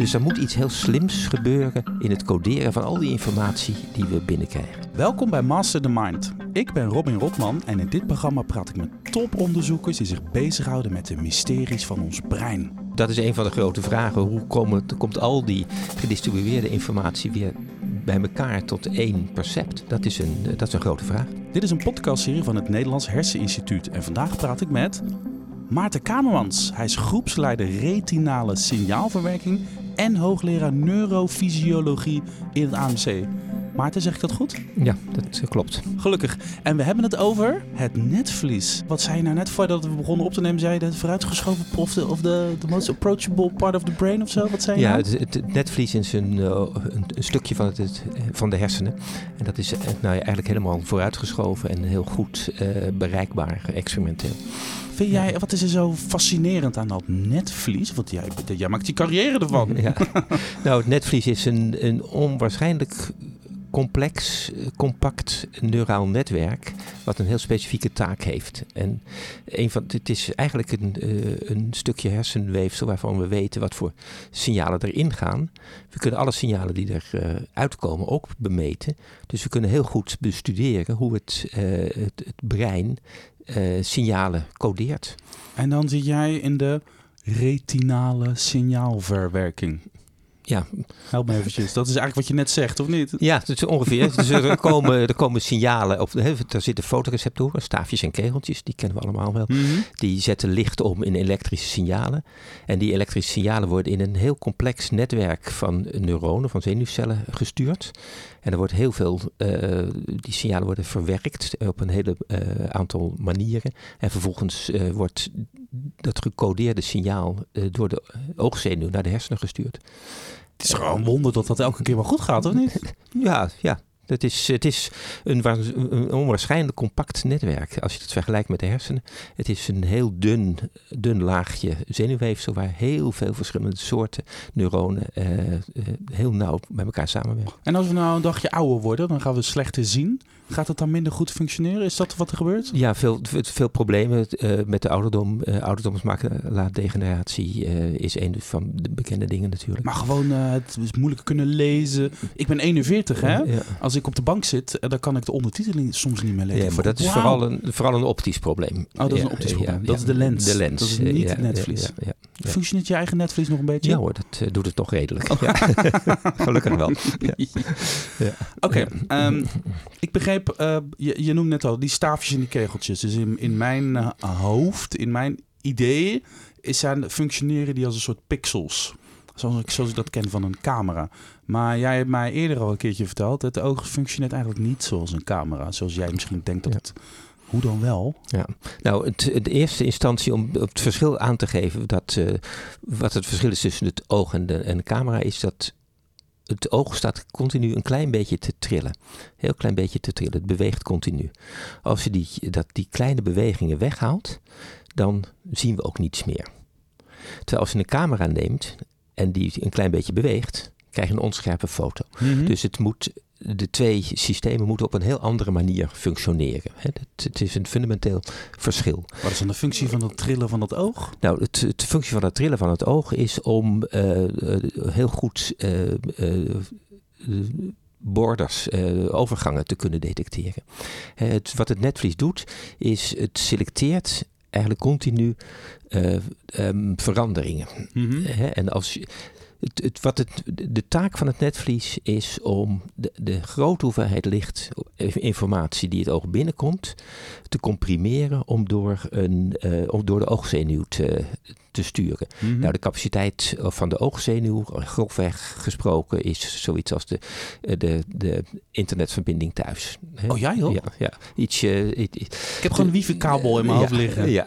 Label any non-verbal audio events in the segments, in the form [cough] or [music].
Dus er moet iets heel slims gebeuren in het coderen van al die informatie die we binnenkrijgen. Welkom bij Master the Mind. Ik ben Robin Rotman en in dit programma praat ik met toponderzoekers die zich bezighouden met de mysteries van ons brein. Dat is een van de grote vragen. Hoe komen, komt al die gedistribueerde informatie weer bij elkaar tot één percept? Dat is een, dat is een grote vraag. Dit is een podcastserie van het Nederlands Herseninstituut en vandaag praat ik met Maarten Kamermans. Hij is groepsleider retinale signaalverwerking en hoogleraar neurofysiologie in het AMC. Maarten, zeg ik dat goed? Ja, dat klopt. Gelukkig. En we hebben het over het netvlies. Wat zei je nou net voordat we begonnen op te nemen? Zei je de vooruitgeschoven of de, of de, the most approachable part of the brain of zo? Wat zei je Ja, nou? het, het netvlies is een, uh, een, een, stukje van, het, van de hersenen. En dat is uh, nou ja, eigenlijk helemaal vooruitgeschoven en heel goed uh, bereikbaar experimenteel. Vind jij, wat is er zo fascinerend aan dat netvlies? Want jij, jij maakt die carrière ervan. [laughs] Ja. nou, het netvlies is een, een onwaarschijnlijk complex, compact neuraal netwerk wat een heel specifieke taak heeft. En een van, het is eigenlijk een, uh, een stukje hersenweefsel waarvan we weten wat voor signalen erin gaan. We kunnen alle signalen die er uh, uitkomen ook bemeten. Dus we kunnen heel goed bestuderen hoe het, uh, het, het brein signalen codeert. En dan zit jij in de retinale signaalverwerking. Ja. Help me eventjes. Dat is eigenlijk wat je net zegt, of niet? Ja, is ongeveer. dus er, [laughs] komen, er komen signalen op. Er zitten fotoreceptoren, staafjes en kegeltjes, die kennen we allemaal wel. Mhm. Mm -hmm. Die zetten licht om in elektrische signalen. En die elektrische signalen worden in een heel complex netwerk van neuronen, van zenuwcellen gestuurd. En er wordt heel veel, uh, die signalen worden verwerkt op een hele uh, aantal manieren. En vervolgens uh, wordt dat gecodeerde signaal door de oogzenuw naar de hersenen gestuurd. Het is gewoon een wonder dat dat elke keer wel goed gaat, of niet? [laughs] Ja, ja. Het is, het is een, onwaarschijnlijk compact netwerk als je het vergelijkt met de hersenen. Het is een heel dun, dun laagje zenuwweefsel waar heel veel verschillende soorten neuronen uh, uh, heel nauw met elkaar samenwerken. En als we nou een dagje ouder worden, dan gaan we slechter zien. Gaat het dan minder goed functioneren? Is dat wat er gebeurt? Ja, veel, veel problemen uh, met de ouderdom. Uh, ouderdomsmakelaadegeneratie uh, is een van de bekende dingen natuurlijk. Maar gewoon het is moeilijk kunnen lezen. Ik ben 41 hè. Ja. Als ik op de bank zit, dan kan ik de ondertiteling soms niet meer lezen. Ja, maar dat is wow. vooral, een, vooral een optisch probleem. Oh, dat is een optisch probleem. dat is de lens. De lens. Dat is niet het Functioneert je eigen netvlies nog een beetje? Ja hoor, dat doet het nog redelijk. Oh. [laughs] Gelukkig wel. [laughs] Oké, okay, um, ik begreep, uh, je, je noemt net al die staafjes en die kegeltjes. Dus in, in mijn uh, hoofd, in mijn idee, is zijn, functioneren die als een soort pixels. Zoals ik, zoals ik dat ken van een camera. Maar jij hebt mij eerder al een keertje verteld, het oog functioneert eigenlijk niet zoals een camera. Zoals jij misschien denkt dat het... Hoe dan wel? Ja, nou, het, de eerste instantie om het verschil aan te geven, dat, uh, wat het verschil is tussen het oog en de, en de camera, is dat het oog staat continu een klein beetje te trillen. Heel klein beetje te trillen. Het beweegt continu. Als je die, dat, die kleine bewegingen weghaalt, dan zien we ook niets meer. Terwijl als je een camera neemt en die een klein beetje beweegt, krijg je een onscherpe foto. Mhm. Dus het moet, de twee systemen moeten op een heel andere manier functioneren. Het, is een fundamenteel verschil. Wat is dan de functie van het trillen van het oog? Nou, het, de functie van het trillen van het oog is om uh, uh, heel goed uh, borders, overgangen te kunnen detecteren. Het, wat het netvlies doet, is het selecteert eigenlijk continu um, veranderingen. Mhm. en als je, het, wat het, de taak van het netvlies is om de, de grote hoeveelheid licht, informatie die het oog binnenkomt, te comprimeren om door, een, uh, om door de oogzenuw te, te sturen. Mhm. Nou, de capaciteit van de oogzenuw, grofweg gesproken, is zoiets als de, eh, de, de internetverbinding thuis. Hè? Oh ja, joh? Ja, ja. Iets, Ik heb gewoon een wifi-kabel in mijn ja, hoofd liggen. Ja.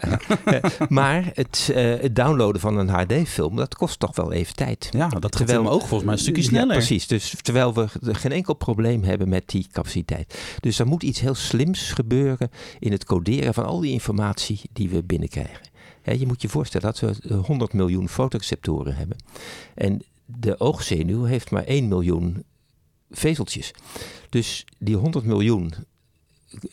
[laughs] maar het, uh, het downloaden van een HD-film, dat kost toch wel even tijd. Ja, dat terwijl, gaat ook volgens mij een stukje sneller. Precies, dus terwijl we geen enkel probleem hebben met die capaciteit. Dus er moet iets heel slims gebeuren in het coderen van al die informatie die we binnenkrijgen. He, je moet je voorstellen dat we 100 miljoen fotoreceptoren hebben. En de oogzenuw heeft maar 1 miljoen vezeltjes. Dus die 100 miljoen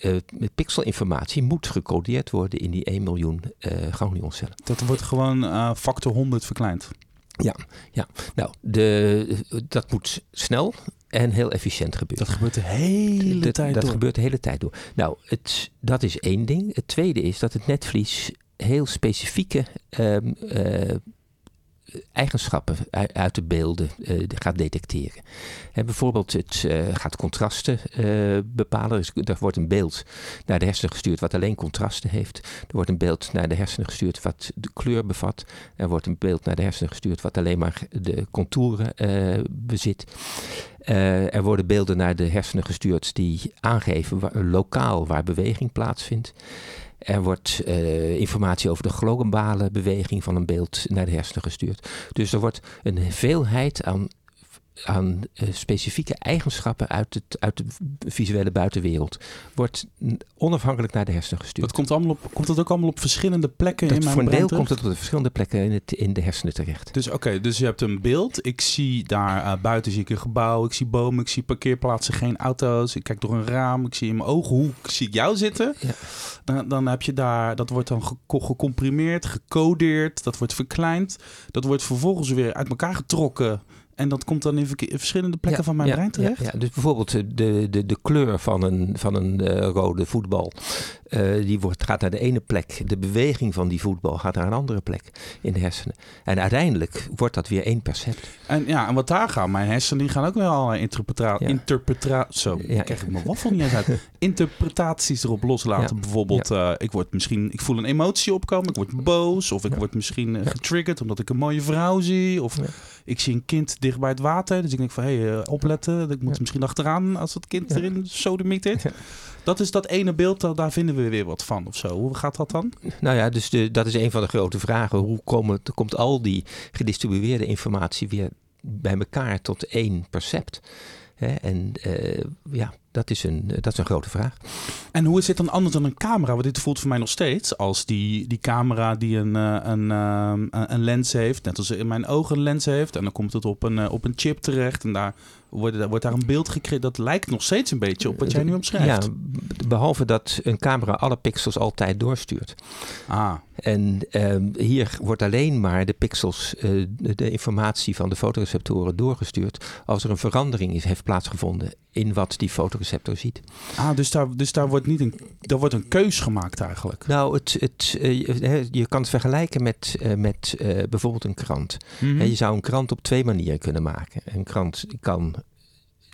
uh, pixelinformatie moet gecodeerd worden in die 1 miljoen uh, ganglioncellen. Dat wordt gewoon uh, factor 100 verkleind. Ja, ja. nou, de, dat moet snel en heel efficiënt gebeuren. Dat gebeurt de hele dat, tijd dat door. gebeurt de hele tijd door. Nou, het, dat is één ding. Het tweede is dat het netvlies heel specifieke ehm, eh, eigenschappen uit, de beelden eh, gaat detecteren. Hè, bijvoorbeeld, het eh, gaat contrasten bepalen. Dus er wordt een beeld naar de hersenen gestuurd wat alleen contrasten heeft. Er wordt een beeld naar de hersenen gestuurd wat de kleur bevat. Er wordt een beeld naar de hersenen gestuurd wat alleen maar de contouren bezit. Er worden beelden naar de hersenen gestuurd die aangeven waar, lokaal waar beweging plaatsvindt. Er wordt eh, informatie over de globale beweging van een beeld naar de hersenen gestuurd. Dus er wordt een veelheid aan, aan eh, specifieke eigenschappen uit, het, uit de visuele buitenwereld. Wordt onafhankelijk naar de hersenen gestuurd. Dat komt, allemaal op, komt dat ook allemaal op verschillende plekken Dat in mijn voor een brein deel terecht? komt het op de verschillende plekken in, het, in de hersenen terecht. Dus oké, dus je hebt een beeld. Ik zie daar eh, buiten zie ik een gebouw, ik zie bomen, ik zie parkeerplaatsen, geen auto's. Ik kijk door een raam, ik zie in mijn ooghoek, zie ik jou zitten. Ja. Dan, dan heb je daar, dat wordt dan gecomprimeerd, gecodeerd, dat wordt verkleind. Dat wordt vervolgens weer uit elkaar getrokken. En dat komt dan in, verschillende plekken Ja, van mijn ja, brein terecht. Ja, ja. dus bijvoorbeeld eh, de, de, de kleur van een, van een eh, rode voetbal. Eh, die wordt, gaat naar de ene plek. De beweging van die voetbal gaat naar een andere plek in de hersenen. En uiteindelijk wordt dat weer één percept. En ja, en wat daar gaan, mijn hersenen die gaan ook wel allerlei interpreta Ja. interpreta zo, Ja. krijg ik mijn waffel niet eens uit. [laughs] Interpretaties erop loslaten. Ja. Bijvoorbeeld, eh, ik word misschien, ik voel een emotie opkomen, ik word boos, of ik word misschien eh, getriggerd omdat ik een mooie vrouw zie, of ik zie een kind dicht bij het water, dus ik denk van, hé, hey, eh, opletten, ik moet misschien achteraan als dat kind erin sodemietert. Ja. Dat is dat ene beeld, daar- vinden we weer wat van, of zo. Hoe gaat dat dan? Nou ja, dus de, dat is een van de grote vragen. Hoe komen, komt al die gedistribueerde informatie weer bij elkaar tot één percept? Hè, en eh, ja, dat is, een, dat is een grote vraag. En hoe is dit dan anders dan een camera? Want dit voelt voor mij nog steeds als die, die camera die een, eh, een, eh, een, een lens heeft. Net als in mijn ogen een lens heeft. En dan komt het op een, eh, op een chip terecht. En daar wordt, wordt daar een beeld gecreëerd. Dat lijkt nog steeds een beetje op wat jij nu omschrijft. Ja, behalve dat een camera alle pixels altijd doorstuurt. Ah, En ehm, hier wordt alleen maar de pixels, eh, de, informatie van de fotoreceptoren doorgestuurd als er een verandering is, heeft plaatsgevonden in wat die fotoreceptor ziet. ah dus, daar, dus daar wordt niet een, daar wordt een keus gemaakt eigenlijk. Nou, het, het, eh, je- kan het vergelijken met, eh, met eh, bijvoorbeeld een krant. Hè, Je zou een krant op twee manieren kunnen maken. Een krant kan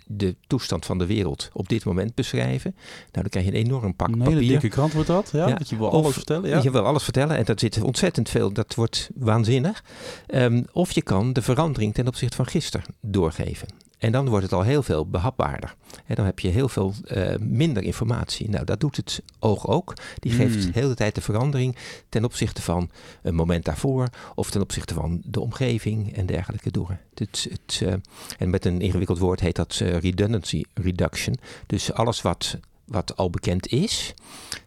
de toestand van de wereld op dit moment beschrijven. Nou, dan krijg je een enorm pak Een hele papier. dikke krant wordt dat. Ja, Ja. Dat je wil Of- alles vertellen. Ja. Je wil alles vertellen en dat zit ontzettend veel. Dat wordt waanzinnig. Ehm, of je kan de verandering ten opzichte van gisteren doorgeven. En dan wordt het al heel veel behapbaarder. En dan heb je heel veel eh, minder informatie. Nou, dat doet het oog ook. Die geeft Mm. de hele tijd de verandering ten opzichte van een moment daarvoor. Of ten opzichte van de omgeving en dergelijke door. Het, het, eh, en met een ingewikkeld woord heet dat eh, redundancy reduction. Dus alles wat, wat al bekend is,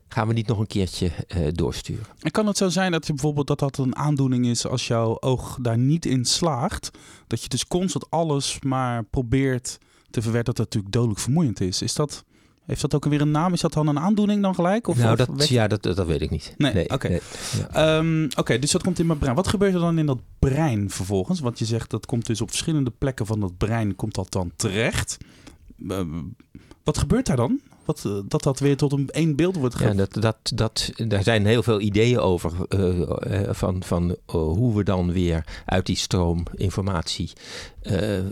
gaan we niet nog een keertje eh, doorsturen. En kan het zo zijn dat je bijvoorbeeld dat dat een aandoening is als jouw oog daar niet in slaagt? Dat je dus constant alles maar probeert te verwerken, dat dat natuurlijk dodelijk vermoeiend is. Is dat, heeft dat ook weer een naam? Is dat dan een aandoening dan gelijk? Of, nou, dat, ja, dat, dat, weet ik niet. Nee, oké. ja. Ehm, Oké, dus dat komt in mijn brein. Wat gebeurt er dan in dat brein vervolgens? Want je zegt dat komt dus op verschillende plekken van dat brein komt dat dan terecht. Ehm, wat gebeurt daar dan? Eh, dat dat weer tot een één beeld wordt ge- Ja, dat, dat, dat, daar zijn heel veel ideeën over eh, eh, van, van hoe we dan weer uit die stroom informatie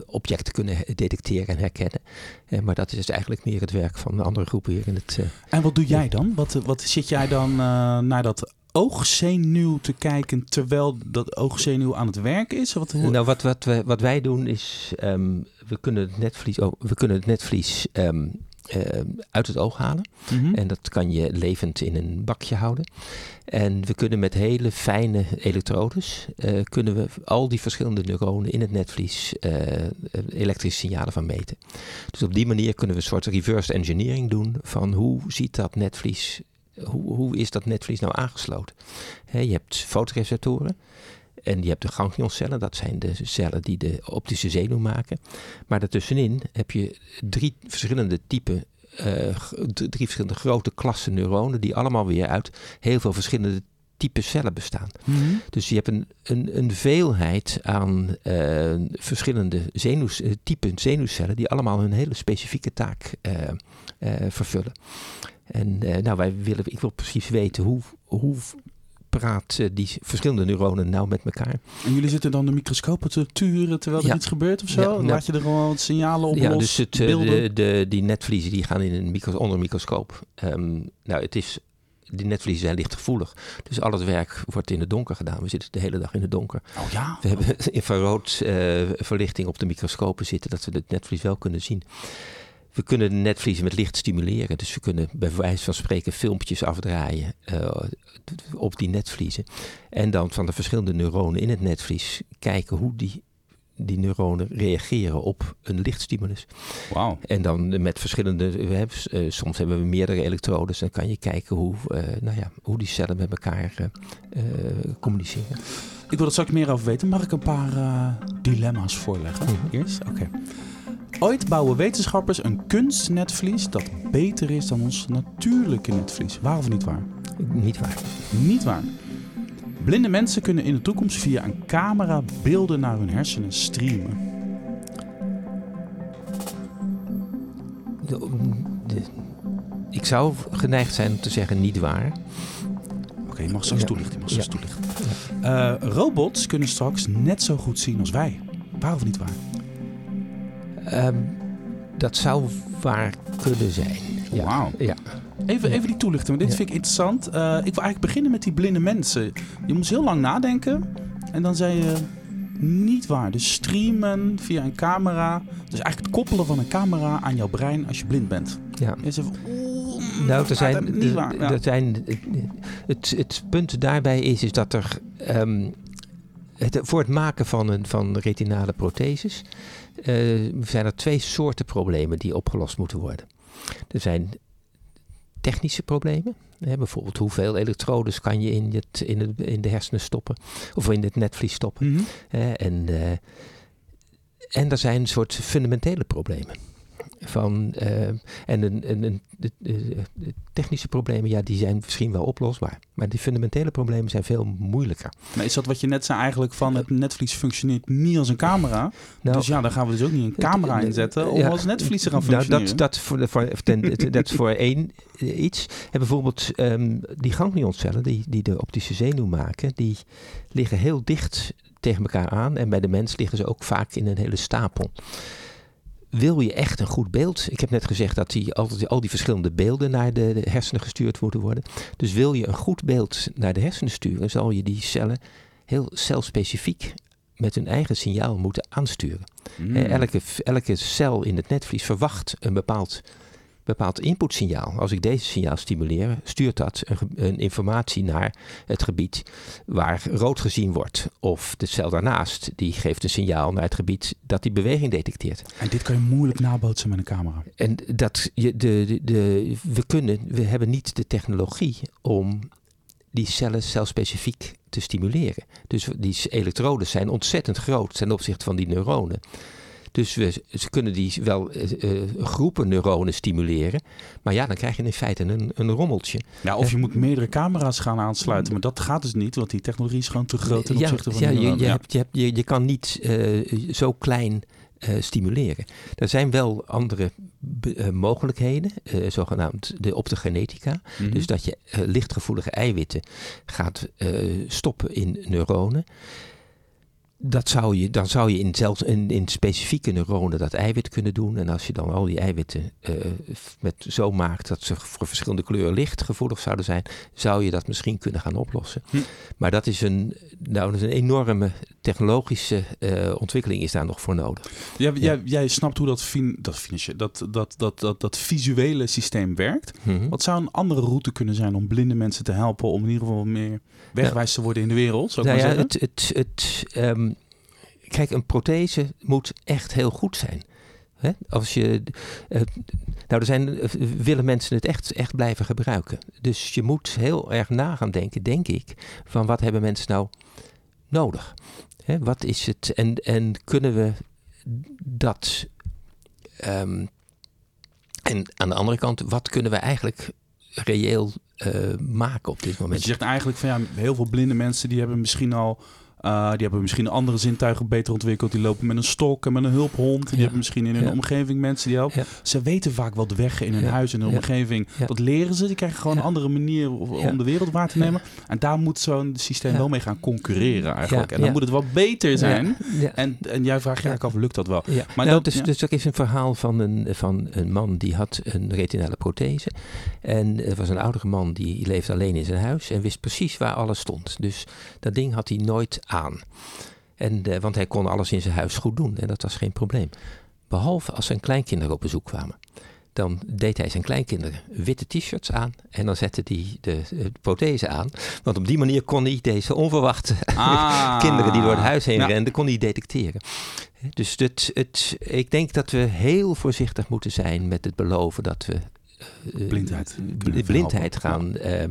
objecten kunnen detecteren en herkennen. Maar dat is dus eigenlijk meer het werk van de andere groepen hier in het. En wat doe jij dan? Wat, wat zit jij dan naar dat oogzenuw te kijken terwijl dat oogzenuw aan het werk is? Wat, Nou, wat, wat, wij, wat wij doen is, ehm, we kunnen het netvlies, oh, we kunnen het netvlies ehm, uit het oog halen. Mhm. En dat kan je levend in een bakje houden. En we kunnen met hele fijne elektrodes, eh, kunnen we al die verschillende neuronen in het netvlies eh, elektrische signalen van meten. Dus op die manier kunnen we een soort reverse engineering doen van hoe ziet dat netvlies, hoe, hoe is dat netvlies nou aangesloten? Je hebt fotoreceptoren. En je hebt de ganglioncellen, dat zijn de cellen die de optische zenuw maken. Maar daartussenin heb je drie verschillende typen eh, drie verschillende grote klassen neuronen, die allemaal weer uit heel veel verschillende type cellen bestaan. Dus je hebt een, een, een veelheid aan uh, verschillende zenuws, typen zenuwcellen die allemaal hun hele specifieke taak vervullen. En nou, wij willen, ik wil precies weten hoe, hoe praten die verschillende neuronen nou met elkaar. En jullie zitten dan de microscopen te turen terwijl er iets gebeurt of zo? Ja, nou, Laat je er gewoon wat signalen op ja, los, dus het, de, de, die netvliezen die gaan in een micro, onder een microscoop. Um, nou, het is die netvliezen zijn lichtgevoelig. Dus al het werk wordt in het donker gedaan. We zitten de hele dag in het donker. Oh ja? We hebben [laughs] infrarood uh, verlichting op de microscopen zitten, dat we het netvlies wel kunnen zien. We kunnen de netvliezen met licht stimuleren. Dus we kunnen bij wijze van spreken filmpjes afdraaien uh, op die netvliezen. En dan van de verschillende neuronen in het netvlies kijken hoe die, die neuronen reageren op een lichtstimulus. Wow. En dan met verschillende, we hebben, uh, soms hebben we meerdere elektrodes. Dan kan je kijken hoe, uh, nou ja, hoe die cellen met elkaar communiceren. Ik wil er straks meer over weten. Mag ik een paar dilemma's voorleggen? Mm -hmm. Eerst? Oké. Ooit bouwen wetenschappers een kunstnetvlies dat beter is dan ons natuurlijke netvlies. Waar of niet waar? Niet waar. Niet waar. Blinde mensen kunnen in de toekomst via een camera beelden naar hun hersenen streamen. ik zou geneigd zijn om te zeggen niet waar. Oké, je mag straks ja. toelichten. Mag straks ja. toelichten. Uh, robots kunnen straks net zo goed zien als wij. Waar of niet waar? Um, dat zou waar kunnen zijn. Ja. Wauw. Ja. Even, even die toelichting, want dit vind ik interessant. Uh, ik wil eigenlijk beginnen met die blinde mensen. Je moest heel lang nadenken en dan zei je niet waar. Dus streamen via een camera. Dus eigenlijk het koppelen van een camera aan jouw brein als je blind bent. Ja. Ze nou, er zijn, de, waar, ja. er zijn, het, het punt daarbij is, is dat er um, het, voor het maken van, een, van retinale protheses zijn er twee soorten problemen die opgelost moeten worden. Er zijn technische problemen. Hè, bijvoorbeeld hoeveel elektrodes kan je in, het, in, het, in de hersenen stoppen. Of in het netvlies stoppen. Mm -hmm. en, uh, en er zijn een soort fundamentele problemen. Van, uh, en een, een, een, de, technische problemen, ja, die zijn misschien wel oplosbaar. Maar die fundamentele problemen zijn veel moeilijker. Maar is dat wat je net zei eigenlijk van het netvlies functioneert niet als een camera? Nou, dus ja, dan gaan we dus ook niet een camera inzetten om ja, als netvlies te gaan functioneren. Nou, dat, dat, voor, voor, ten, dat voor [laughs] één iets. En bijvoorbeeld um, die ganglioncellen die, die de optische zenuw maken, die liggen heel dicht tegen elkaar aan. En bij de mens liggen ze ook vaak in een hele stapel wil je echt een goed beeld. Ik heb net gezegd dat die, al die verschillende beelden naar de, de, hersenen gestuurd moeten worden. Dus wil je een goed beeld naar de hersenen sturen, zal je die cellen heel celspecifiek met hun eigen signaal moeten aansturen. Mm. Elke, elke cel in het netvlies verwacht een bepaald bepaald inputsignaal. Als ik deze signaal stimuleer, stuurt dat een, een, informatie naar het gebied waar rood gezien wordt. Of de cel daarnaast, die geeft een signaal naar het gebied dat die beweging detecteert. En dit kan je moeilijk nabootsen met een camera. En dat je de, de, de, we kunnen, we hebben niet de technologie om die cellen celspecifiek te stimuleren. Dus die elektroden zijn ontzettend groot ten opzichte van die neuronen. Dus we, ze kunnen die wel uh, groepen neuronen stimuleren. Maar ja, dan krijg je in feite een, een rommeltje. Ja, of je moet meerdere camera's gaan aansluiten. Maar dat gaat dus niet, want die technologie is gewoon te groot ten opzichte van ja, je, je, hebt, je, hebt, je, je kan niet zo klein uh, stimuleren. Er zijn wel andere uh, mogelijkheden, uh, zogenaamd de optogenetica. Mm -hmm. Dus dat je lichtgevoelige eiwitten gaat stoppen in neuronen dat zou je, dan zou je in, zelfs in, in, specifieke neuronen dat eiwit kunnen doen. En als je dan al die eiwitten uh, met zo maakt dat ze voor verschillende kleuren licht gevoelig zouden zijn, zou je dat misschien kunnen gaan oplossen. Hm. Maar dat is een, nou, dat is een enorme technologische uh, ontwikkeling is daar nog voor nodig. Ja. Jij, jij, snapt hoe dat, fin, dat, dat, dat, dat, dat, dat visuele systeem werkt. -hmm. Wat zou een andere route kunnen zijn om blinde mensen te helpen om in ieder geval meer wegwijs te worden in de wereld? Zou ik nou maar ja, het, het, het, um, kijk, een prothese moet echt heel goed zijn. Hè? Als je, uh, nou, er zijn, uh, willen mensen het echt, echt blijven gebruiken. Dus je moet heel erg na gaan denken, denk ik, van wat hebben mensen nou nodig? Hè? Wat is het? En, en kunnen we dat. Um, en aan de andere kant, wat kunnen we eigenlijk reëel maken op dit moment. Dus je zegt eigenlijk van ja, heel veel blinde mensen die hebben misschien al uh, die hebben misschien andere zintuigen beter ontwikkeld. Die lopen met een stok en met een hulphond. Die hebben misschien in hun omgeving mensen die helpen. Ze weten vaak de weg in hun huis en hun omgeving. Dat leren ze. Die krijgen gewoon een andere manier om de wereld waar te nemen. En daar moet zo'n systeem wel mee gaan concurreren eigenlijk. En dan moet het wel beter zijn. En, en jij vraagt je eigenlijk af, lukt dat wel? Maar nou, dat, dus, dus er is een verhaal van een, van een man die had een retinale prothese. En het was een oudere man die leefde alleen in zijn huis. En wist precies waar alles stond. Dus dat ding had hij nooit aan. En, uh, want hij kon alles in zijn huis goed doen en dat was geen probleem. Behalve als zijn kleinkinderen op bezoek kwamen. Dan deed hij zijn kleinkinderen witte t-shirts aan en dan zette hij de, de, prothese aan. Want op die manier kon hij deze onverwachte ah. [laughs] kinderen die door het huis heen renden, kon hij detecteren. Dus het, het, ik denk dat we heel voorzichtig moeten zijn met het beloven dat we uh, blindheid, blindheid gaan uh,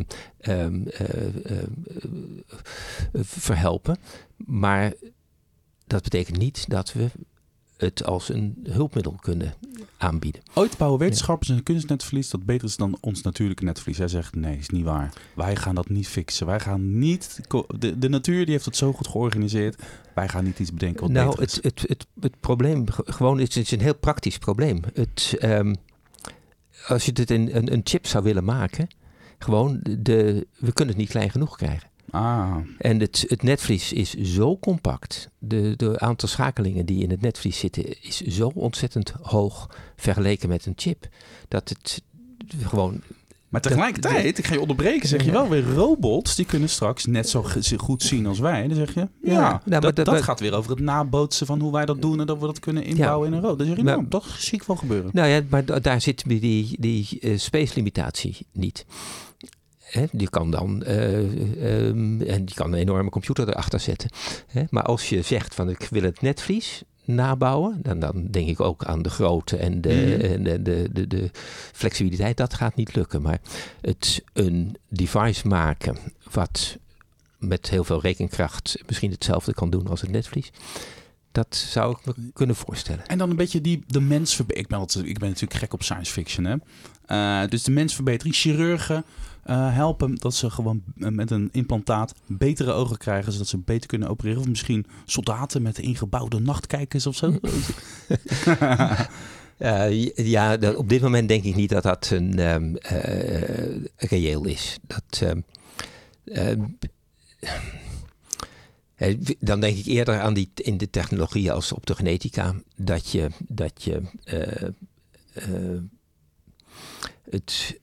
verhelpen. Maar dat betekent niet dat we het als een hulpmiddel kunnen aanbieden. Ooit bouwen wetenschappers een kunstnetvlies dat beter is dan ons natuurlijke netvlies. Hij zegt nee, is niet waar. Wij gaan dat niet fixen. Wij gaan niet. De, de natuur die heeft het zo goed georganiseerd. Wij gaan niet iets bedenken wat nou, beter is. Het, het, het, het probleem gewoon is, het is een heel praktisch probleem. Het, um, als je dit in een, een chip zou willen maken, gewoon de, we kunnen het niet klein genoeg krijgen. Ah. En het, het netvlies is zo compact. De, de aantal schakelingen die in het netvlies zitten is zo ontzettend hoog vergeleken met een chip. Dat het gewoon maar tegelijkertijd, ik ga je onderbreken, zeg je wel weer robots die kunnen straks net zo goed zien als wij. Dan zeg je, ja, nou, dat, dat, gaat weer over het nabootsen van hoe wij dat doen en dat we dat kunnen inbouwen in een robot. Dan zeg je, nou, dat zie ik wel gebeuren. Nou ja, maar daar zit die, die uh, space limitatie niet. Hè, die kan dan uh, um, en die kan een enorme computer erachter zetten. Hè? Maar als je zegt van ik wil het netvlies nabouwen, dan, dan denk ik ook aan de grootte en de, mm. en de, de, de, de, flexibiliteit. Dat gaat niet lukken. Maar het een device maken wat met heel veel rekenkracht misschien hetzelfde kan doen als het netvlies. Dat zou ik me kunnen voorstellen. En dan een beetje die, de mens ik ben, ik ben natuurlijk gek op science fiction. Hè? Uh, dus de mensverbetering, chirurgen uh, helpen dat ze gewoon met een implantaat betere ogen krijgen, zodat ze beter kunnen opereren. Of misschien soldaten met ingebouwde nachtkijkers of zo. Uh, [laughs] [laughs] ja, op dit moment denk ik niet dat dat een um, uh, reëel is. Dat, uh, dan denk ik eerder aan die in de technologie als op de genetica, dat je, dat je het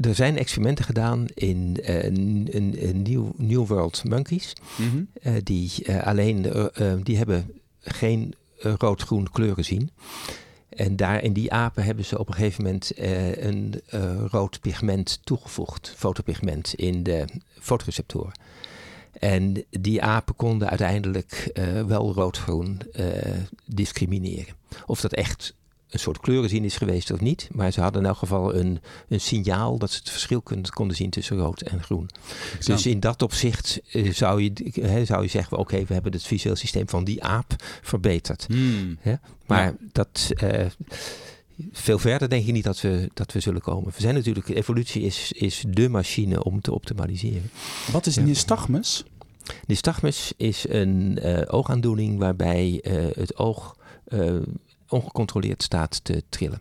er zijn experimenten gedaan in uh, een, een, New, New World monkeys. Mhm. Eh, die alleen, die hebben geen rood-groen kleuren zien. En daar in die apen hebben ze op een gegeven moment een rood pigment toegevoegd, fotopigment, in de fotoreceptoren. En die apen konden uiteindelijk wel rood-groen discrimineren. Of dat echt een soort kleurenzien is geweest of niet. Maar ze hadden in elk geval een, een signaal dat ze het verschil konden zien tussen rood en groen. Dus in dat opzicht uh, zou, je, zou je zeggen, oké, we hebben het visueel systeem van die aap verbeterd. Hmm. Maar dat... Uh, veel verder denk ik niet dat we, dat we zullen komen. We zijn natuurlijk, evolutie is, is de machine om te optimaliseren. Wat is ja. nystagmus? Nystagmus is een uh, oogaandoening waarbij het oog ongecontroleerd staat te trillen.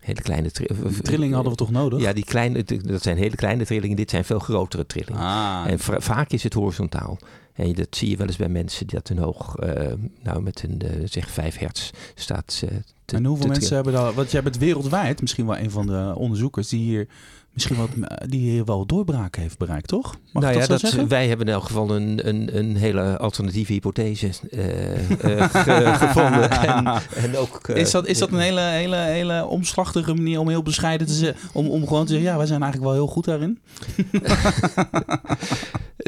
Hele kleine trillingen. Trillingen hadden we toch nodig? Ja, die kleine, dat zijn hele kleine trillingen. Dit zijn veel grotere trillingen. Ah. En vaak is het horizontaal. En dat zie je wel eens bij mensen die dat hun hoog, uh, nou met een uh, zeg 5 hertz staat uh, te En hoeveel mensen hebben dat? Want jij bent wereldwijd misschien wel een van de onderzoekers die hier misschien wat, die hier wel doorbraak heeft bereikt, toch? Mag nou ja, dat, wij hebben in elk geval een, een, een hele alternatieve hypothese [laughs] uh, gevonden. En, en ook, is dat, is dat een hele, hele, hele omslachtige manier om heel bescheiden te zeggen, om, om gewoon te zeggen, ja, wij zijn eigenlijk wel heel goed daarin? [laughs]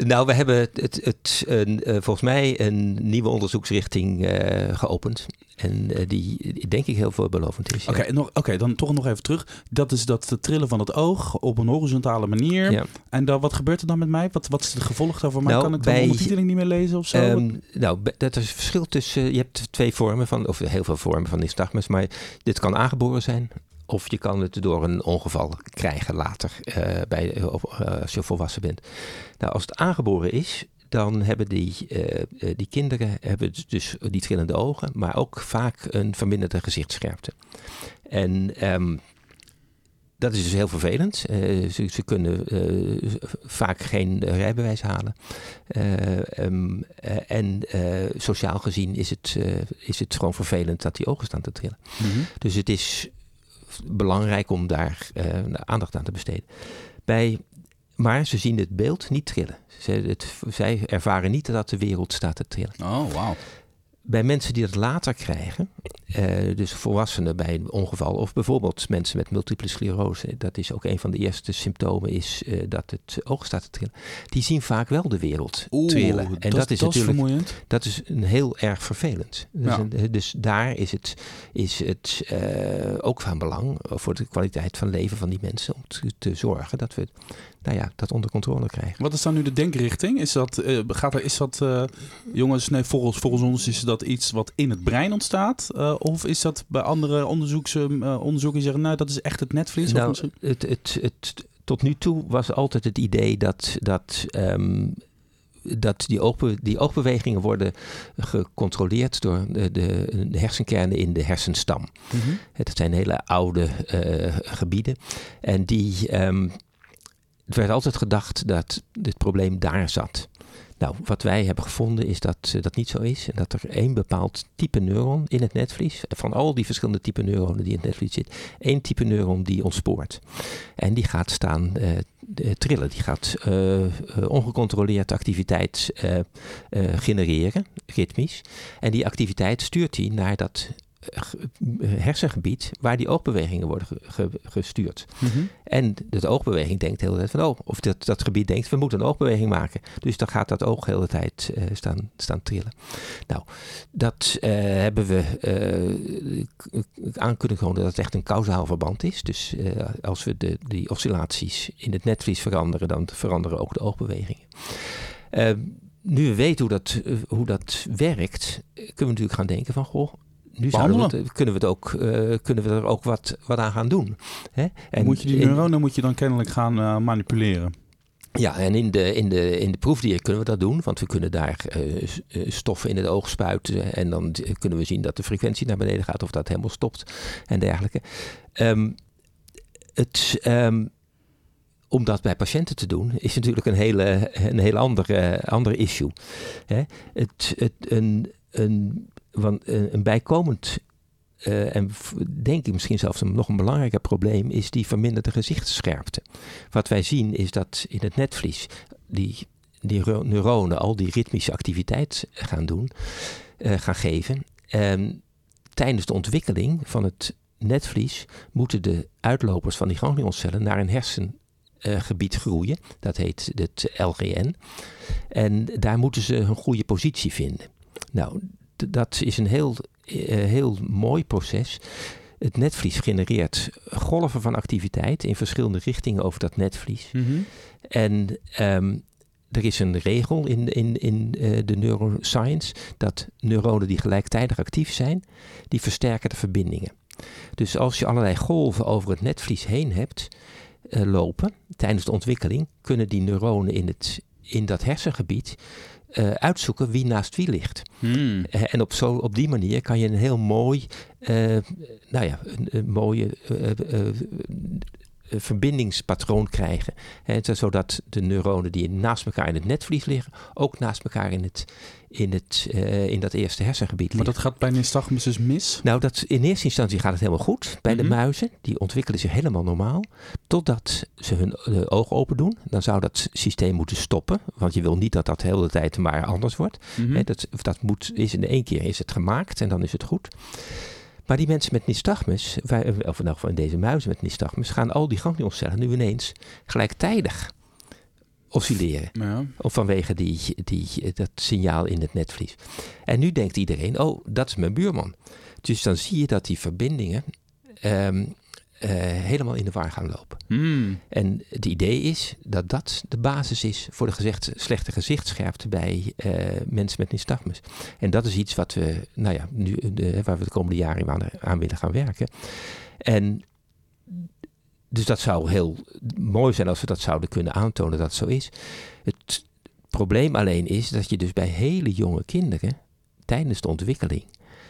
Nou, we hebben het, het, het een, uh, volgens mij een nieuwe onderzoeksrichting uh, geopend. En uh, die denk ik heel veelbelovend is. Oké, ja. okay, dan toch nog even terug. Dat is dat trillen van het oog op een horizontale manier. Ja. En dan, wat gebeurt er dan met mij? Wat, wat is het gevolg daarvoor? Maar nou, kan ik de ondertiteling niet meer lezen of zo? Um, nou, dat is het verschil tussen... Je hebt twee vormen van, of heel veel vormen van nystagmus. Maar dit kan aangeboren zijn of je kan het door een ongeval krijgen later, uh, bij, uh, als je volwassen bent. Nou, als het aangeboren is, dan hebben die, uh, die kinderen hebben dus die trillende ogen, maar ook vaak een verminderde gezichtsscherpte. En um, dat is dus heel vervelend. Uh, ze, ze, kunnen uh, vaak geen rijbewijs halen. Uh, um, en sociaal gezien is het, is het gewoon vervelend dat die ogen staan te trillen. Mm -hmm. Dus het is belangrijk om daar aandacht aan te besteden. Bij maar ze zien het beeld niet trillen. Ze, het, zij ervaren niet dat de wereld staat te trillen. Oh, wauw bij mensen die dat later krijgen, uh, dus volwassenen bij een ongeval, of bijvoorbeeld mensen met multiple sclerose, dat is ook een van de eerste symptomen, is uh, dat het oog staat te trillen. Die zien vaak wel de wereld Oeh, trillen. En dat, dat is dat natuurlijk dat is een heel erg vervelend. Dus, ja. een, dus daar is het, is het uh, ook van belang voor de kwaliteit van leven van die mensen om te, te zorgen dat we nou ja, dat onder controle krijgen. Wat is dan nu de denkrichting? Is dat, gaat er, is dat jongens, nee, volgens, volgens ons is dat iets wat in het brein ontstaat? Uh, of is dat bij andere onderzoeks, onderzoeken die zeggen, nou, dat is echt het netvlies? Nou, het, het, het, tot nu toe was altijd het idee dat, dat um, dat die, oogbe die oogbewegingen worden gecontroleerd door de, de, de hersenkernen in de hersenstam. Mm -hmm. Het zijn hele oude uh, gebieden. En die, um, het werd altijd gedacht dat dit probleem daar zat. Nou, wat wij hebben gevonden is dat uh, dat niet zo is. En dat er één bepaald type neuron in het netvlies, van al die verschillende type neuronen die in het netvlies zitten, één type neuron die ontspoort. En die gaat staan uh, trillen. Die gaat ongecontroleerd activiteit genereren, ritmisch. En die activiteit stuurt hij naar dat hersengebied waar die oogbewegingen worden ge, gestuurd. Mm -hmm. En de oogbeweging denkt de hele tijd van, oh, of dat, dat gebied denkt, we moeten een oogbeweging maken. Dus dan gaat dat oog de hele tijd uh, staan, staan trillen. Nou, dat uh, hebben we uh, aan kunnen tonen dat het echt een kausaal verband is. Dus als we de, die oscillaties in het netvlies veranderen, dan veranderen ook de oogbewegingen. nu we weten hoe dat, hoe dat werkt, kunnen we natuurlijk gaan denken van, goh, nu het, kunnen, we het ook, uh, kunnen we er ook wat, wat aan gaan doen. Hè? En moet je die neuronen moet je dan kennelijk gaan uh, manipuleren? Ja, en in de, in, de, in de proefdier kunnen we dat doen, want we kunnen daar uh, stoffen in het oog spuiten en dan kunnen we zien dat de frequentie naar beneden gaat of dat helemaal stopt en dergelijke. Um, het, um, om dat bij patiënten te doen, is natuurlijk een hele, een hele andere, andere issue. Hè? Het, het, een, een want eh, een bijkomend uh, en denk ik misschien zelfs nog een belangrijker probleem is die verminderde gezichtsscherpte. Wat wij zien is dat in het netvlies die, die neuronen al die ritmische activiteit gaan doen, uh, gaan geven. En tijdens de ontwikkeling van het netvlies moeten de uitlopers van die ganglioncellen naar een hersengebied groeien. Dat heet het LGN. En daar moeten ze een goede positie vinden. Nou, dat is een heel, uh, heel mooi proces. Het netvlies genereert golven van activiteit in verschillende richtingen over dat netvlies. Mm -hmm. En um, er is een regel in, in, in uh, de neuroscience dat neuronen die gelijktijdig actief zijn, die versterken de verbindingen. Dus als je allerlei golven over het netvlies heen hebt uh, lopen tijdens de ontwikkeling, kunnen die neuronen in, het, in dat hersengebied uh, uitzoeken wie naast wie ligt. Hmm. Uh, en op, zo, op die manier kan je een heel mooi, uh, nou ja, een, een mooie verbindingspatroon krijgen. Hè, zodat de neuronen die naast elkaar in het netvlies liggen, ook naast elkaar in, het, in, het, uh, in dat eerste hersengebied liggen. Maar dat gaat bij nystagmus dus mis? Nou, dat, in eerste instantie gaat het helemaal goed. Bij mm -hmm. de muizen, die ontwikkelen zich helemaal normaal. Totdat ze hun uh, oog open doen. Dan zou dat systeem moeten stoppen. Want je wil niet dat dat de hele tijd maar anders wordt. Mm -hmm. Hè, dat, dat moet, is in één keer is het gemaakt en dan is het goed. Maar die mensen met nystagmus, of in elk geval in deze muizen met nystagmus, gaan al die ganglioncellen nu ineens gelijktijdig oscilleren. Ja. Of vanwege die, die, dat signaal in het netvlies. En nu denkt iedereen, oh, dat is mijn buurman. Dus dan zie je dat die verbindingen ehm, eh, helemaal in de war gaan lopen. Hmm. En het idee is dat dat de basis is voor de gezegd, slechte gezichtsscherpte bij eh, mensen met nystagmus. En dat is iets wat we, nou ja, nu, de, waar we de komende jaren aan, aan willen gaan werken. En dus dat zou heel mooi zijn als we dat zouden kunnen aantonen dat het zo is. Het probleem alleen is dat je dus bij hele jonge kinderen tijdens de ontwikkeling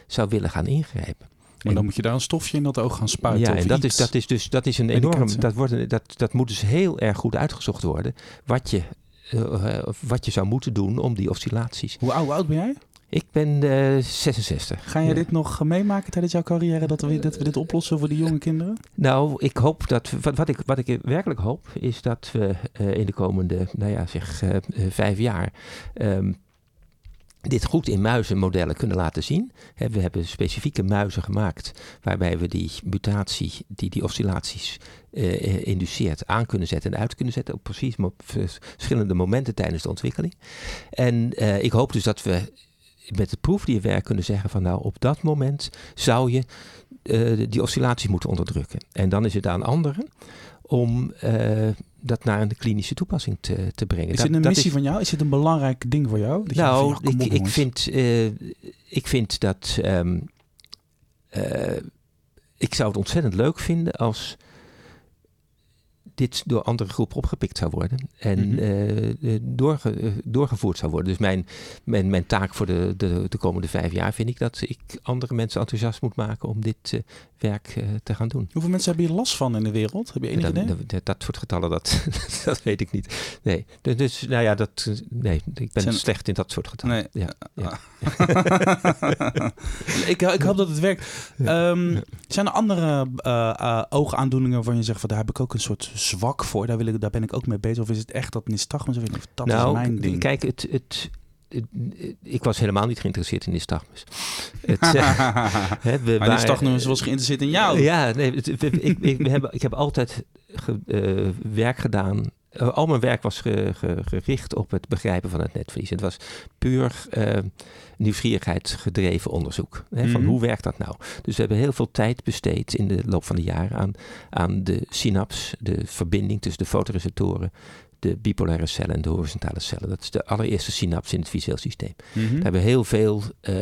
zou willen gaan ingrijpen. Maar dan moet je daar een stofje in dat oog gaan spuiten. Ja, of en dat iets. is, dat is dus dat is een enorm. Dat, wordt, een- dat, dat moet dus heel erg goed uitgezocht worden. Wat je, eh, of wat je zou moeten doen om die oscillaties. Hoe oud, hoe oud ben jij? Ik ben eh 66. Ga jij Ja. dit nog meemaken tijdens jouw carrière, dat we, dat we dit oplossen voor die jonge kinderen? Nou, ik hoop dat. Wat, wat, ik, wat ik werkelijk hoop, is dat we eh, in de komende, nou ja, zeg eh, eh, vijf jaar. ehm, dit goed in muizenmodellen kunnen laten zien. We hebben specifieke muizen gemaakt waarbij we die mutatie, die die oscillaties eh, eh, induceert, aan kunnen zetten en uit kunnen zetten op precies vers- verschillende momenten tijdens de ontwikkeling. En eh, ik hoop dus dat we met het proefdierwerk kunnen zeggen van nou op dat moment zou je die oscillatie moeten onderdrukken. En dan is het aan anderen om dat naar een klinische toepassing te, te brengen. Is Dat- dit een dat missie van jou? Is dit een belangrijk ding voor jou? Dat je nou, ja, kom ik, op, ik, vind, eh, ik vind dat. ehm, eh, ik zou het ontzettend leuk vinden als dit door andere groepen opgepikt zou worden en doorge- eh, doorgevoerd zou worden. Dus mijn, mijn, mijn taak voor de, de, de komende vijf jaar vind ik dat ik andere mensen enthousiast moet maken om dit eh, werk eh, te gaan doen. Hoeveel mensen hebben hier last van in de wereld? Heb je enig Dat, idee? dat, dat, soort getallen, dat, [laughs] dat weet ik niet. Nee, dus, dus nou ja, dat, eh, nee ik ben Zijn- slecht in dat soort getallen. Nee. Ja, ja. [laughs] ik, ik hoop dat het werkt. Ehm, Zijn er andere eh, eh, oogaandoeningen waarvan je zegt van daar heb ik ook een soort zwak voor, daar, wil ik, daar ben ik ook mee bezig? Of is het echt dat nystagmus? Of dat nou, is mijn ding. kijk, het, het- ik was helemaal niet geïnteresseerd in nystagmus. Het, [laughs] eh, hè, we maar nystagmus was geïnteresseerd in jou. Ja, nee, het- ik, ik, hebben, ik heb altijd ge- eh, werk gedaan. Eh, al mijn werk was ge- ge- gericht op het begrijpen van het netvlies. Het was puur eh, nieuwsgierigheid gedreven onderzoek. Hè, Van Mhm. hoe werkt dat nou? Dus we hebben heel veel tijd besteed in de loop van de jaren aan, aan de synaps, de verbinding tussen de fotoreceptoren, de bipolaire cellen en de horizontale cellen. Dat is de allereerste synaps in het visueel systeem. Mhm. Daar hebben we heel veel, eh,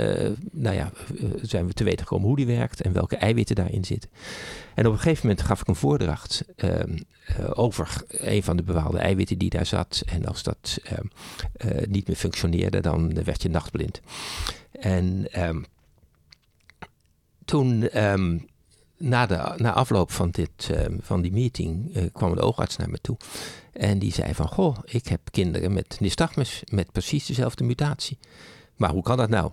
nou ja, eh, zijn we te weten gekomen hoe die werkt en welke eiwitten daarin zitten. En op een gegeven moment gaf ik een voordracht ehm, eh, over een van de bepaalde eiwitten die daar zat. En als dat ehm, eh, niet meer functioneerde, dan werd je nachtblind. En ehm, toen, na, de, na afloop van, dit, ehm, van die meeting, eh, kwam een oogarts naar me toe. En die zei van, goh, ik heb kinderen met nystagmus met precies dezelfde mutatie. Maar hoe kan dat nou?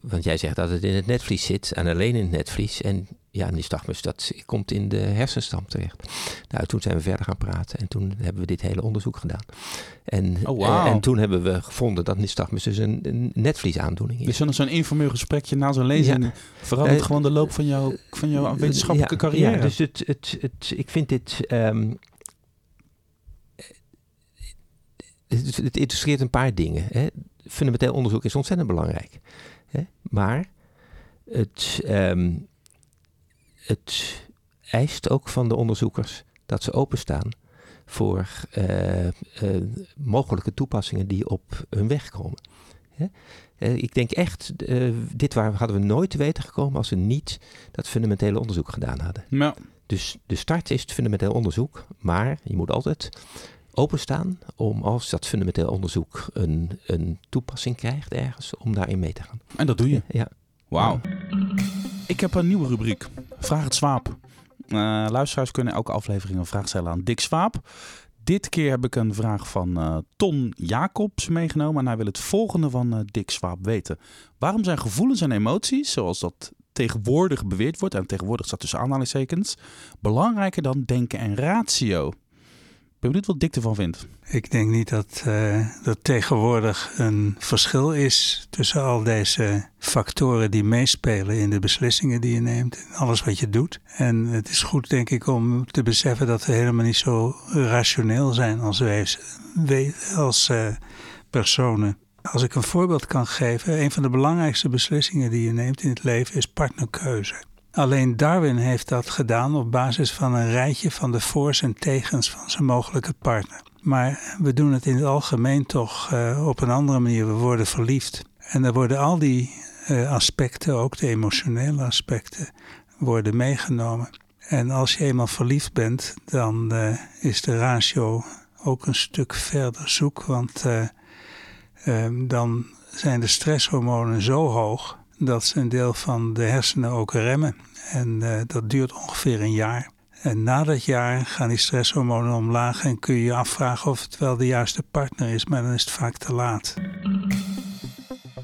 Want jij zegt dat het in het netvlies zit en alleen in het netvlies. En ja, nystagmus, dat komt in de hersenstam terecht. Nou, toen zijn we verder gaan praten en toen hebben we dit hele onderzoek gedaan. En, Oh, wauw. en, en toen hebben we gevonden dat nystagmus dus een, een netvliesaandoening is. Dus zo'n informeel gesprekje na zo'n lezing verandert Eh, gewoon de loop van jouw, van jouw wetenschappelijke Ja, carrière. Ja, dus het, het, het, ik vind dit. ehm, het, het illustreert een paar dingen. Hè. Fundamenteel onderzoek is ontzettend belangrijk. Hè. Maar het, ehm, het eist ook van de onderzoekers dat ze openstaan voor eh, eh, mogelijke toepassingen die op hun weg komen. Hè. Eh, ik denk echt, dit waar hadden we nooit te weten gekomen als we niet dat fundamentele onderzoek gedaan hadden. Ja. Dus de start is het fundamenteel onderzoek, maar je moet altijd openstaan om als dat fundamenteel onderzoek een, een toepassing krijgt ergens, om daarin mee te gaan. En dat doe je. Ja. Wauw. Ik heb een nieuwe rubriek. Vraag het Swaap. Eh, luisteraars kunnen elke aflevering een vraag stellen aan Dick Swaap. Dit keer heb ik een vraag van eh, Ton Jacobs meegenomen. En hij wil het volgende van eh, Dick Swaap weten. Waarom zijn gevoelens en emoties, zoals dat tegenwoordig beweerd wordt... en tegenwoordig staat tussen aanhalingstekens... belangrijker dan denken en ratio? Ben benieuwd wat Dick ervan vindt. Ik denk niet dat uh, er tegenwoordig een verschil is tussen al deze factoren die meespelen in de beslissingen die je neemt, in alles wat je doet. En het is goed, denk ik, om te beseffen dat we helemaal niet zo rationeel zijn als wezen, als uh, personen. Als ik een voorbeeld kan geven, een van de belangrijkste beslissingen die je neemt in het leven is partnerkeuze. Alleen Darwin heeft dat gedaan op basis van een rijtje van de voor's en tegens van zijn mogelijke partner. Maar we doen het in het algemeen toch uh, op een andere manier. We worden verliefd. En dan worden al die uh, aspecten, ook de emotionele aspecten, worden meegenomen. En als je eenmaal verliefd bent, dan uh, is de ratio ook een stuk verder zoek. Want dan zijn de stresshormonen zo hoog dat ze een deel van de hersenen ook remmen. En uh, dat duurt ongeveer een jaar. En na dat jaar gaan die stresshormonen omlaag en kun je je afvragen of het wel de juiste partner is, maar dan is het vaak te laat.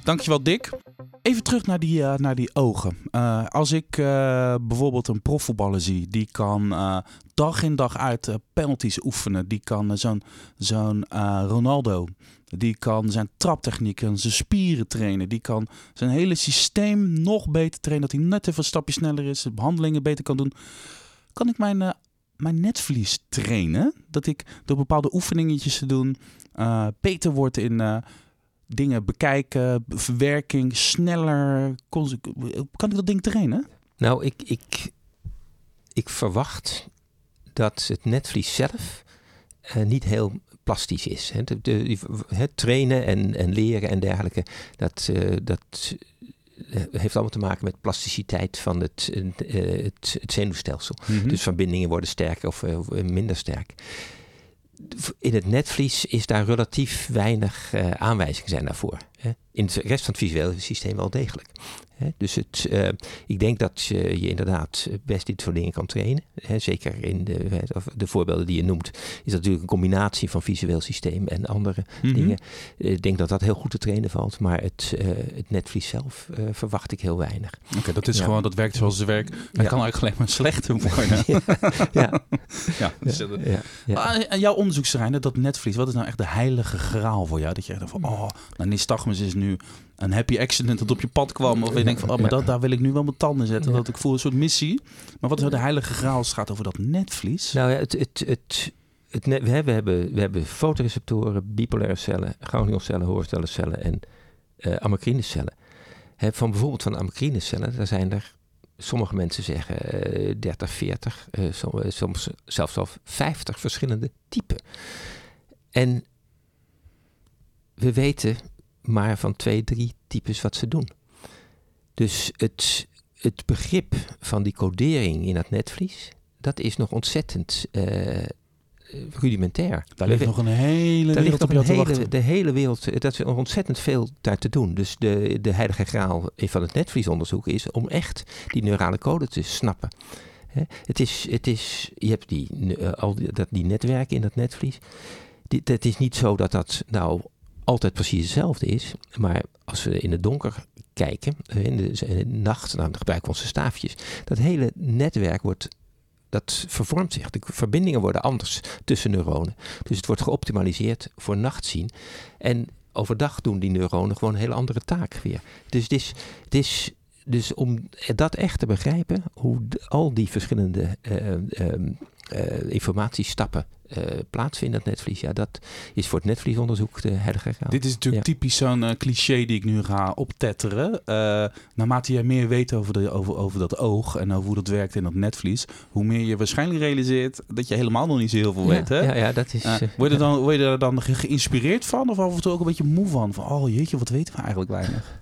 Dankjewel Dick. Even terug naar die, uh, naar die ogen. Uh, als ik bijvoorbeeld een profvoetballer zie, die kan dag in dag uit penalties oefenen. Die kan zo'n zo'n Ronaldo, die kan zijn traptechniek en zijn spieren trainen. Die kan zijn hele systeem nog beter trainen. Dat hij net even een stapje sneller is, de behandelingen beter kan doen. Kan ik mijn, mijn netvlies trainen? Dat ik door bepaalde oefeningetjes te doen beter word in dingen bekijken, verwerking, sneller. Kan ik dat ding trainen? Nou, ik, ik, ik verwacht dat het netvlies zelf uh, niet heel plastisch is. He, de, de, het trainen en, en leren en dergelijke, dat, uh, dat heeft allemaal te maken met plasticiteit van het, uh, het, het zenuwstelsel. Mm -hmm. Dus verbindingen worden sterker of minder sterk in het netvlies is daar relatief weinig uh, aanwijzingen zijn daarvoor. In de rest van het visuele systeem wel degelijk. Dus het, uh, ik denk dat je, je inderdaad best dit soort dingen kan trainen. Zeker in de, de voorbeelden die je noemt, is dat natuurlijk een combinatie van visueel systeem en andere mm -hmm. dingen. Ik denk dat dat heel goed te trainen valt, maar het, uh, het netvlies zelf verwacht ik heel weinig. Oké, okay, dat is ja. gewoon, dat werkt zoals het werkt. Dat ja. kan eigenlijk alleen maar slechter worden. [laughs] ja. ja. Ja. En jouw onderzoeksterrein, dat netvlies, wat is nou echt de heilige graal voor jou? Dat je echt van, oh, nou, is nu een happy accident dat op je pad kwam. Of je denkt van, oh, maar dat, daar wil ik nu wel mijn tanden zetten. Dat ik voel een soort missie. Maar wat is de heilige graal als het gaat over dat netvlies? Nou ja, het, het, het, het we, hebben, we, hebben, we hebben fotoreceptoren, bipolaire cellen, ganglioncellen, hoorstellencellen en uh, van bijvoorbeeld van amacrinecellen, daar zijn er, sommige mensen zeggen uh, 30, 40, uh, soms, soms zelfs al 50 verschillende typen. En we weten maar van twee, drie types wat ze doen. Dus het, het begrip van die codering in dat netvlies, dat is nog ontzettend uh, rudimentair. Daar ligt nog een hele daar wereld ligt nog een hele, De hele wereld, dat is nog ontzettend veel daar te doen. Dus de, de heilige graal van het netvliesonderzoek is om echt die neurale code te snappen. He, het is, het is, je hebt die, uh, al die, dat, die netwerken in dat netvlies. Het is niet zo dat dat nou altijd precies hetzelfde is. Maar als we in het donker kijken, in de, in de nacht, dan gebruiken we onze staafjes. Dat hele netwerk wordt dat vervormt zich. De verbindingen worden anders tussen neuronen. Dus het wordt geoptimaliseerd voor nachtzien. En overdag doen die neuronen gewoon een hele andere taak weer. Dus het is, het is dus om dat echt te begrijpen, hoe al die verschillende uh, uh, uh, informatiestappen uh, plaatsvinden, dat netvlies. Ja, dat is voor het netvliesonderzoek de heilige graal. Dit is natuurlijk ja. typisch zo'n uh, cliché die ik nu ga optetteren. Naarmate jij meer weet over, de, over, over dat oog en over hoe dat werkt in dat netvlies, hoe meer je waarschijnlijk realiseert dat je helemaal nog niet zo heel veel ja, weet. Hè? Ja, ja, dat is... word, je dan, word je er dan geïnspireerd van of af en toe ook een beetje moe van? Van, oh jeetje, wat weten we eigenlijk weinig?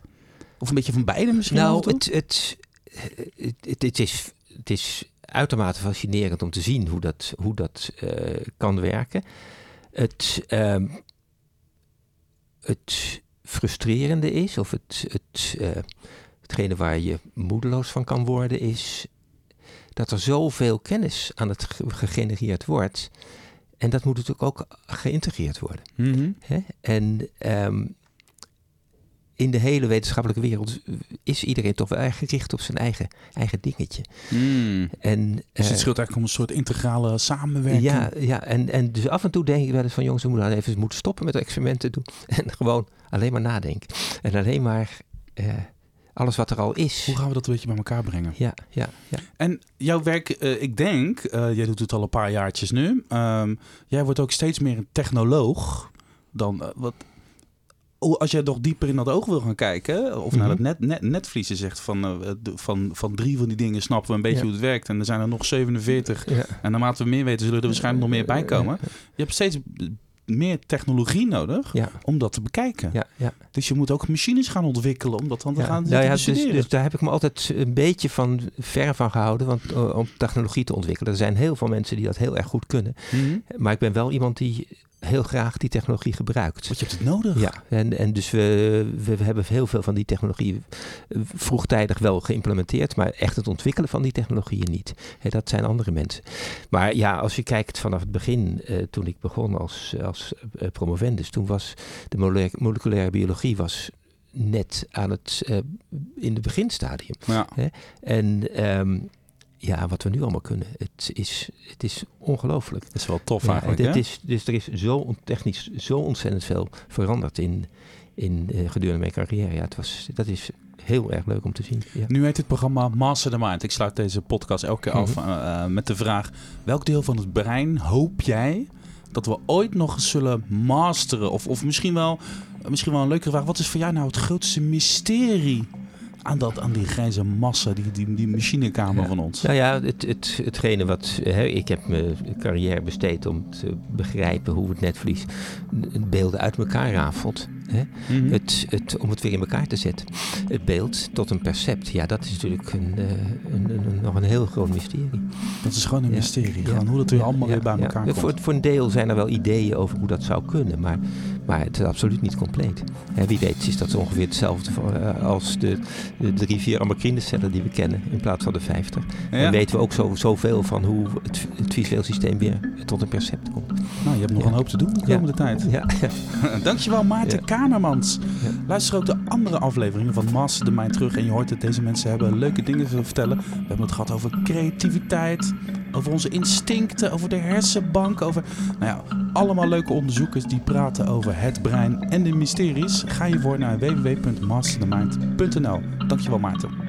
Of een beetje van beide misschien? Nou, het, het, het, het, het is... Het is uitermate fascinerend om te zien hoe dat, hoe dat uh, kan werken. Het, uh, het frustrerende is, of het, het, uh, hetgene waar je moedeloos van kan worden, is dat er zoveel kennis aan het gegenereerd wordt. En dat moet natuurlijk ook geïntegreerd worden. Mm -hmm. En um, in de hele wetenschappelijke wereld is iedereen toch wel erg gericht op zijn eigen, eigen dingetje. Hmm. En, Dus het eh, scheelt eigenlijk om een soort integrale samenwerking. ja, ja en, en dus af en toe denk ik wel eens van jongens, we moeten nou even moeten stoppen met experimenten doen. [laughs] En gewoon alleen maar nadenken. En alleen maar eh, alles wat er al is. Hoe gaan we dat een beetje bij elkaar brengen? Ja, ja, ja. En jouw werk, eh, ik denk, eh, jij doet het al een paar jaartjes nu. Ehm, jij wordt ook steeds meer een technoloog dan wat. Als jij nog dieper in dat oog wil gaan kijken, of naar Mhm. het net, net, netvlies en zegt van, eh, de- van, van drie van die dingen snappen we een beetje Ja. hoe het werkt. En er zijn er nog 47. ja. En naarmate we meer weten, zullen er waarschijnlijk nog meer bij komen. Je hebt steeds meer technologie nodig Ja, om dat te bekijken. ja, ja. Dus je moet ook machines gaan ontwikkelen om dat dan te gaan nou ja, dus, dus daar heb ik me altijd een beetje van ver van gehouden want, eh, om technologie te ontwikkelen. Er zijn heel veel mensen die dat heel erg goed kunnen. Mhm. Maar ik ben wel iemand die heel graag die technologie gebruikt. Want je hebt het nodig. Ja, en, en dus we, we, hebben heel veel van die technologie eh, vroegtijdig wel geïmplementeerd, maar echt het ontwikkelen van die technologieën niet. Hè, dat zijn andere mensen. Maar ja, als je kijkt vanaf het begin, eh, toen ik begon als, als eh, promovendus, toen was de mole- moleculaire biologie was net aan het, in het beginstadium. Ja. En ehm, ja, wat we nu allemaal kunnen, het is, het is ongelooflijk. Dat is wel tof Ja, eigenlijk. dit hè? is, dus er is zo technisch zo ontzettend veel veranderd in, in eh, gedurende mijn carrière. Ja, het was, dat is heel erg leuk om te zien. Ja. Nu heet het programma Master the Mind. Ik sluit deze podcast elke keer af Mhm. eh, eh, met de vraag... welk deel van het brein hoop jij dat we ooit nog eens zullen masteren? Of, of misschien, wel, misschien wel een leukere vraag. Wat is voor jou nou het grootste mysterie aan, dat, aan die grijze massa, die, die, die machinekamer Ja. van ons? Nou ja, het, het, hetgene wat hè, ik heb mijn carrière besteed om te begrijpen hoe het netvlies beelden uit elkaar rafelt. Hè? Mhm. Het, het, om het weer in elkaar te zetten. Het beeld tot een percept, ja, dat is natuurlijk een, eh, een, nog een heel groot mysterie. Dat is gewoon een Ja. mysterie. Ja. Hoe dat weer allemaal weer bij elkaar komt. Voor, voor een deel zijn er wel ideeën over hoe dat zou kunnen, maar, maar het is absoluut niet compleet. Wie weet is dat ongeveer hetzelfde voor, eh, als de, de drie, vier amacrine-cellen die we kennen in plaats van de vijftig. Ja. En weten we ook zo, zoveel van hoe het, het visueel systeem weer tot een percept komt. Nou, je hebt nog Ja. een hoop te doen de Ja. komende tijd. Ja, [laughs] Dankjewel Maarten. Kamermans. Luister ook de andere afleveringen van Master the Mind terug. En je hoort dat deze mensen hebben leuke dingen te vertellen. We hebben het gehad over creativiteit, over onze instincten, over de hersenbank. Over nou ja, allemaal leuke onderzoekers die praten over het brein en de mysteries. Ga je voor naar www.masterthemind.nl. Dankjewel Maarten.